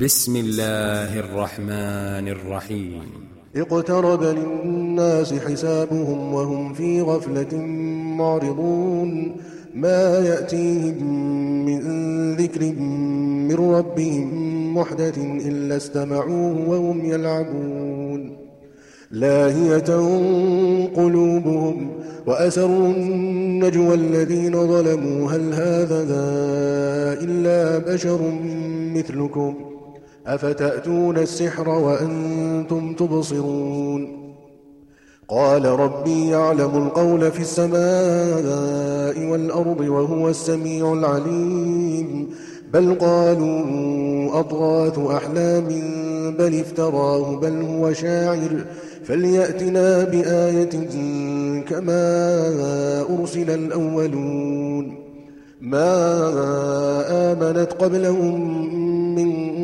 بسم الله الرحمن الرحيم اقترب للناس حسابهم وهم في غفلة معرضون. ما يأتيهم من ذكر من ربهم محدث إلا استمعوه وهم يلعبون. لاهية قلوبهم وأسروا النجوى الذين ظلموا. هل هذا إلا بشر مثلكم ۖ؟ أفتأتون السحر وأنتم تبصرون؟ قال ربي يعلم القول في السماء والأرض وهو السميع العليم. بل قالوا أضغاث أحلام بل افتراه بل هو شاعر. فليأتنا بآية كما أرسل الأولون. ما آمنت قبلهم من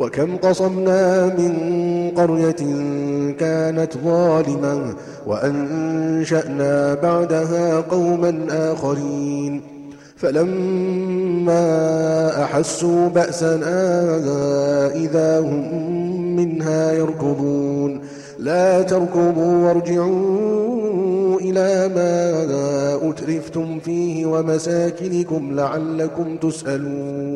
وكم قصمنا من قرية كانت ظالمة وأنشأنا بعدها قوما آخرين. فلما أحسوا بأسنا إذا هم منها يركضون. لا تركضوا وارجعوا إلى ما أترفتم فيه ومساكنكم لعلكم تسألون.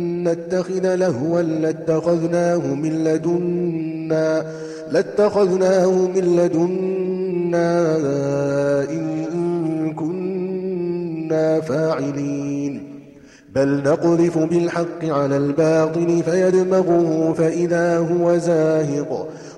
نتخذ لهوا لاتخذناه من لدنا لاتخذناه من لدنا إن كنا فاعلين. بل نقذف بالحق على الباطل فيدمغه فإذا هو زاهق.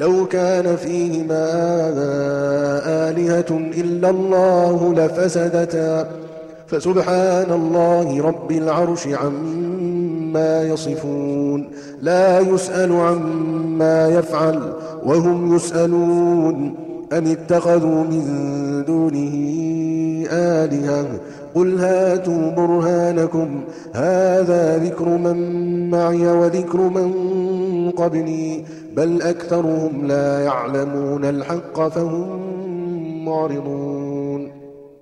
لو كان فيهما آلهة إلا الله لفسدتا. فسبحان الله رب العرش عما يصفون لا يسأل عما يفعل وهم يسألون. أم اتخذوا من دونه آلهة؟ قل هاتوا برهانكم هذا ذكر من معي وذكر من قبلي. بل أكثرهم لا يعلمون الحق فهم معرضون.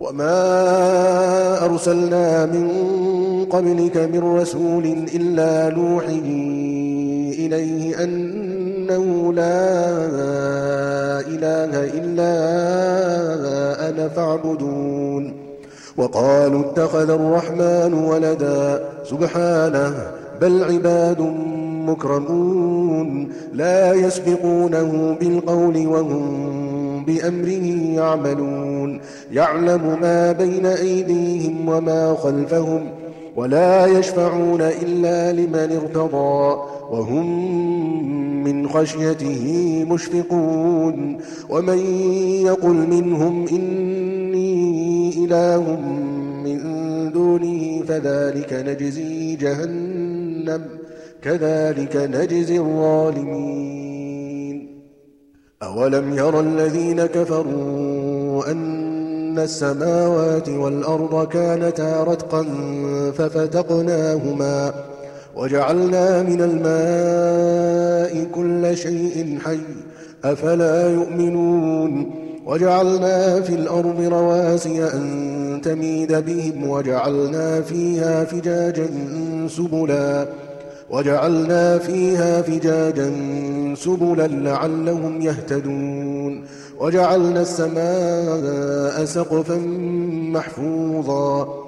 وما أرسلنا من قبلك من رسول إلا نوحي إليه أنه لا إله إلا أنا فاعبدون. وقالوا اتخذ الرحمن ولدا. سبحانه بل عباد مكرمون لا يسبقونه بالقول وهم بأمره يعملون. يعلم ما بين أيديهم وما خلفهم ولا يشفعون إلا لمن ارتضى وهم من خشيته مشفقون. ومن يقل منهم إني إله من دونه فذلك نجزي جهنم. كذلك نجزي الظالمين. أولم يرى الذين كفروا أن السماوات والأرض كانتا رتقا ففتقناهما وجعلنا من الماء كل شيء حي أفلا يؤمنون وجعلنا في الأرض رواسي أن تميد بهم وجعلنا فيها فجاجا سبلا وجعلنا فيها فجاجا سبلا لعلهم يهتدون وجعلنا السماء سقفا محفوظا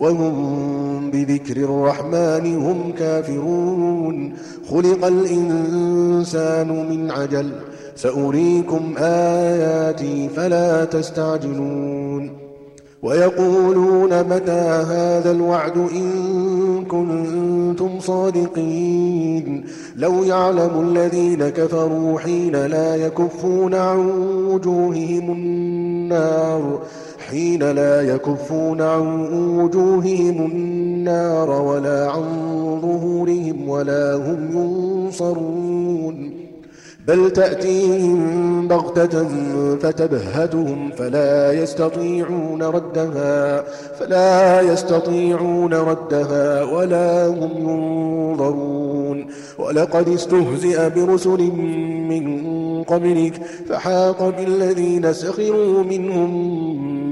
وهم بذكر الرحمن هم كافرون. خلق الإنسان من عجل سأريكم آياتي فلا تستعجلون. ويقولون متى هذا الوعد إن كنتم صادقين. لو يعلم الذين كفروا حين لا يكفون عن وجوههم النار. حين لا يكفون عن وجوههم النار ولا عن ظهورهم ولا هم ينصرون. بل تأتيهم بغتة فتبهتهم فلا يستطيعون ردها فلا يستطيعون ردها ولا هم ينظرون. ولقد استهزئ برسل من قبلك فحاق بالذين سخروا منهم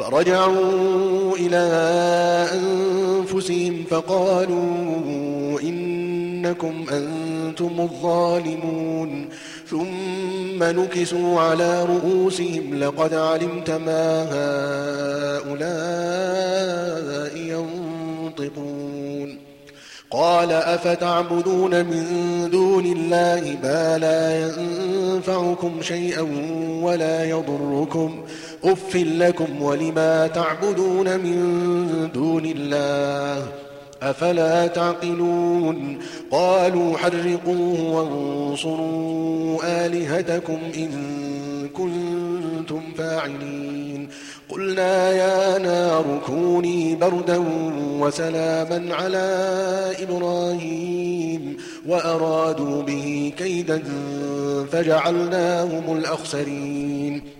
فرجعوا إلى أنفسهم فقالوا إنكم أنتم الظالمون ثم نكسوا على رؤوسهم لقد علمت ما هؤلاء ينطقون. قال أفتعبدون من دون الله ما لا ينفعكم شيئا ولا يضركم أف لكم ولما تعبدون من دون الله أفلا تعقلون قالوا حرقوه وانصروا آلهتكم إن كنتم فاعلين قلنا يا نار كوني بردا وسلاما على إبراهيم وأرادوا به كيدا فجعلناهم الأخسرين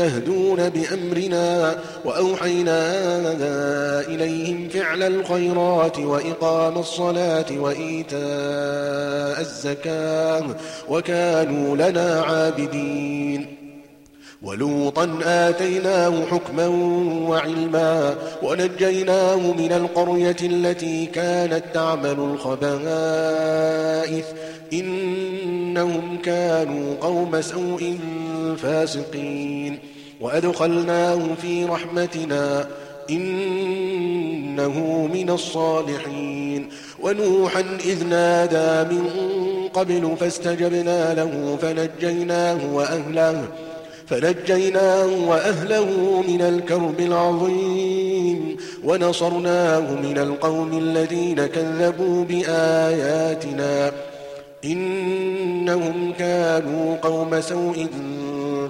يهدون بأمرنا وأوحينا إليهم فعل الخيرات وإقام الصلاة وإيتاء الزكاة وكانوا لنا عابدين. ولوطا آتيناه حكما وعلما ونجيناه من القرية التي كانت تعمل الخبائث. إنهم كانوا قوم سوء فاسقين. وأدخلناه في رحمتنا إنه من الصالحين. ونوحا إذ نادى من قبل فاستجبنا له فنجيناه وأهله فنجيناه وأهله من الكرب العظيم. ونصرناه من القوم الذين كذبوا بآياتنا إنهم كانوا قوم سوء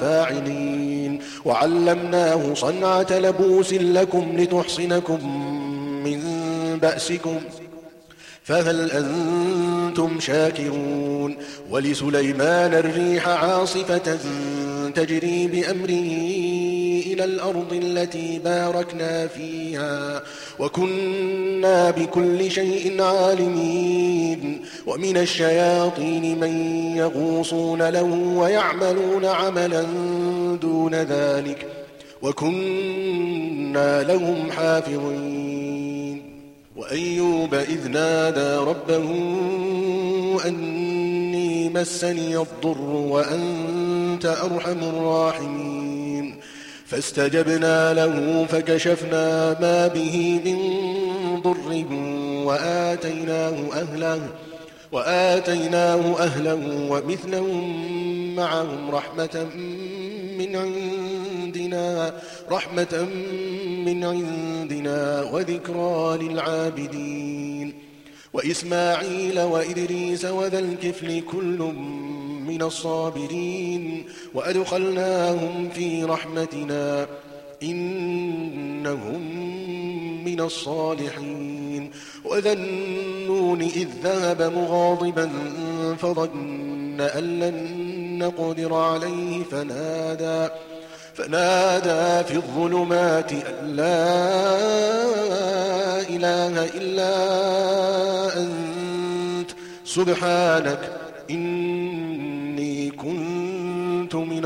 فاعلين. وعلمناه صنعة لبوس لكم لتحصنكم من بأسكم. فهل أنتم شاكرون؟ ولسليمان الريح عاصفة تجري بأمره. إلى الأرض التي باركنا فيها وكنا بكل شيء عالمين. ومن الشياطين من يغوصون له ويعملون عملا دون ذلك وكنا لهم حافظين. وأيوب إذ نادى ربه أني مسني الضر وأنت أرحم الراحمين. فاستجبنا له فكشفنا ما به من ضر وآتيناه أهله وآتيناه أهله ومثلهم معهم رحمة من عندنا رحمة من عندنا وذكرى للعابدين. وإسماعيل وإدريس وذا الكفل كل من الصابرين وأدخلناهم في رحمتنا إنهم من الصالحين وذا النون إذ ذهب مغاضبا فظن أن لن نقدر عليه فنادى فنادى في الظلمات أن لا إله إلا أنت سبحانك من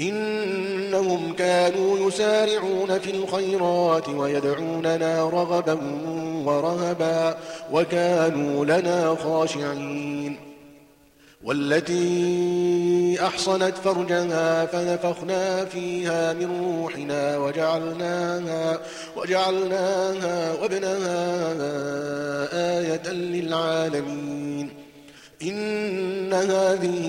إنهم كانوا يسارعون في الخيرات ويدعوننا رغبا ورهبا وكانوا لنا خاشعين. والتي أحصنت فرجها فنفخنا فيها من روحنا وجعلناها, وجعلناها وابنها آية للعالمين. إن هذه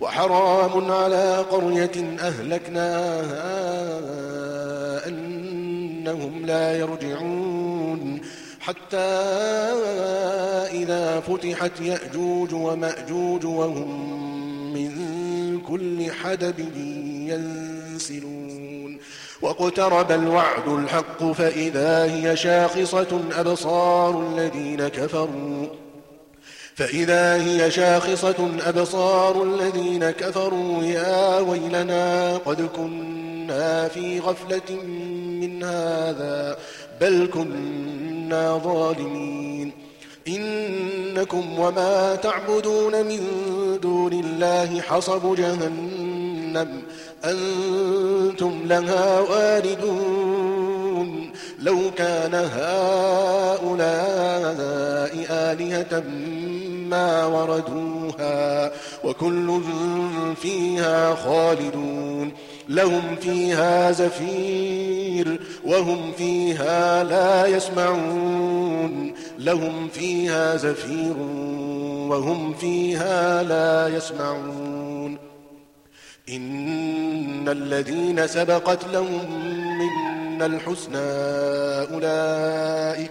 وحرام على قرية أهلكناها أنهم لا يرجعون حتى إذا فتحت يأجوج ومأجوج وهم من كل حدب ينسلون. واقترب الوعد الحق فإذا هي شاخصة أبصار الذين كفروا. فإذا هي شاخصة أبصار الذين كفروا يا ويلنا قد كنا في غفلة من هذا بل كنا ظالمين. إنكم وما تعبدون من دون الله حصب جهنم أنتم لها واردون. لو كان هؤلاء آلهة ما وردوها وكل فيها خالدون لهم فيها زفير وهم فيها لا يسمعون لهم فيها زفير وهم فيها لا يسمعون إن الذين سبقت لهم منا الحسنى أولئك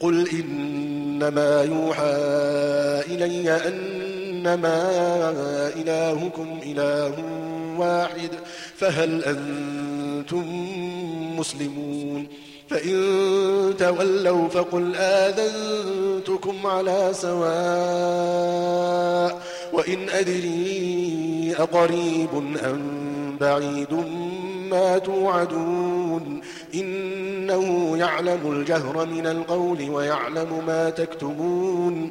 قل إنما يوحى إلي أنما إلهكم إله واحد فهل أنتم مسلمون؟ فإن تولوا فقل آذنتكم على سواء وإن أدري أقريب أم بعيد ما توعدون. إنه يعلم الجهر من القول ويعلم ما تكتمون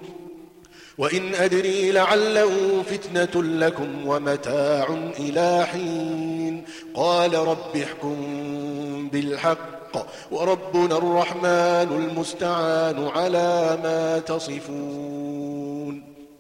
وإن أدري لعله فتنة لكم ومتاع إلى حين قال رب احكم بالحق وربنا الرحمن المستعان على ما تصفون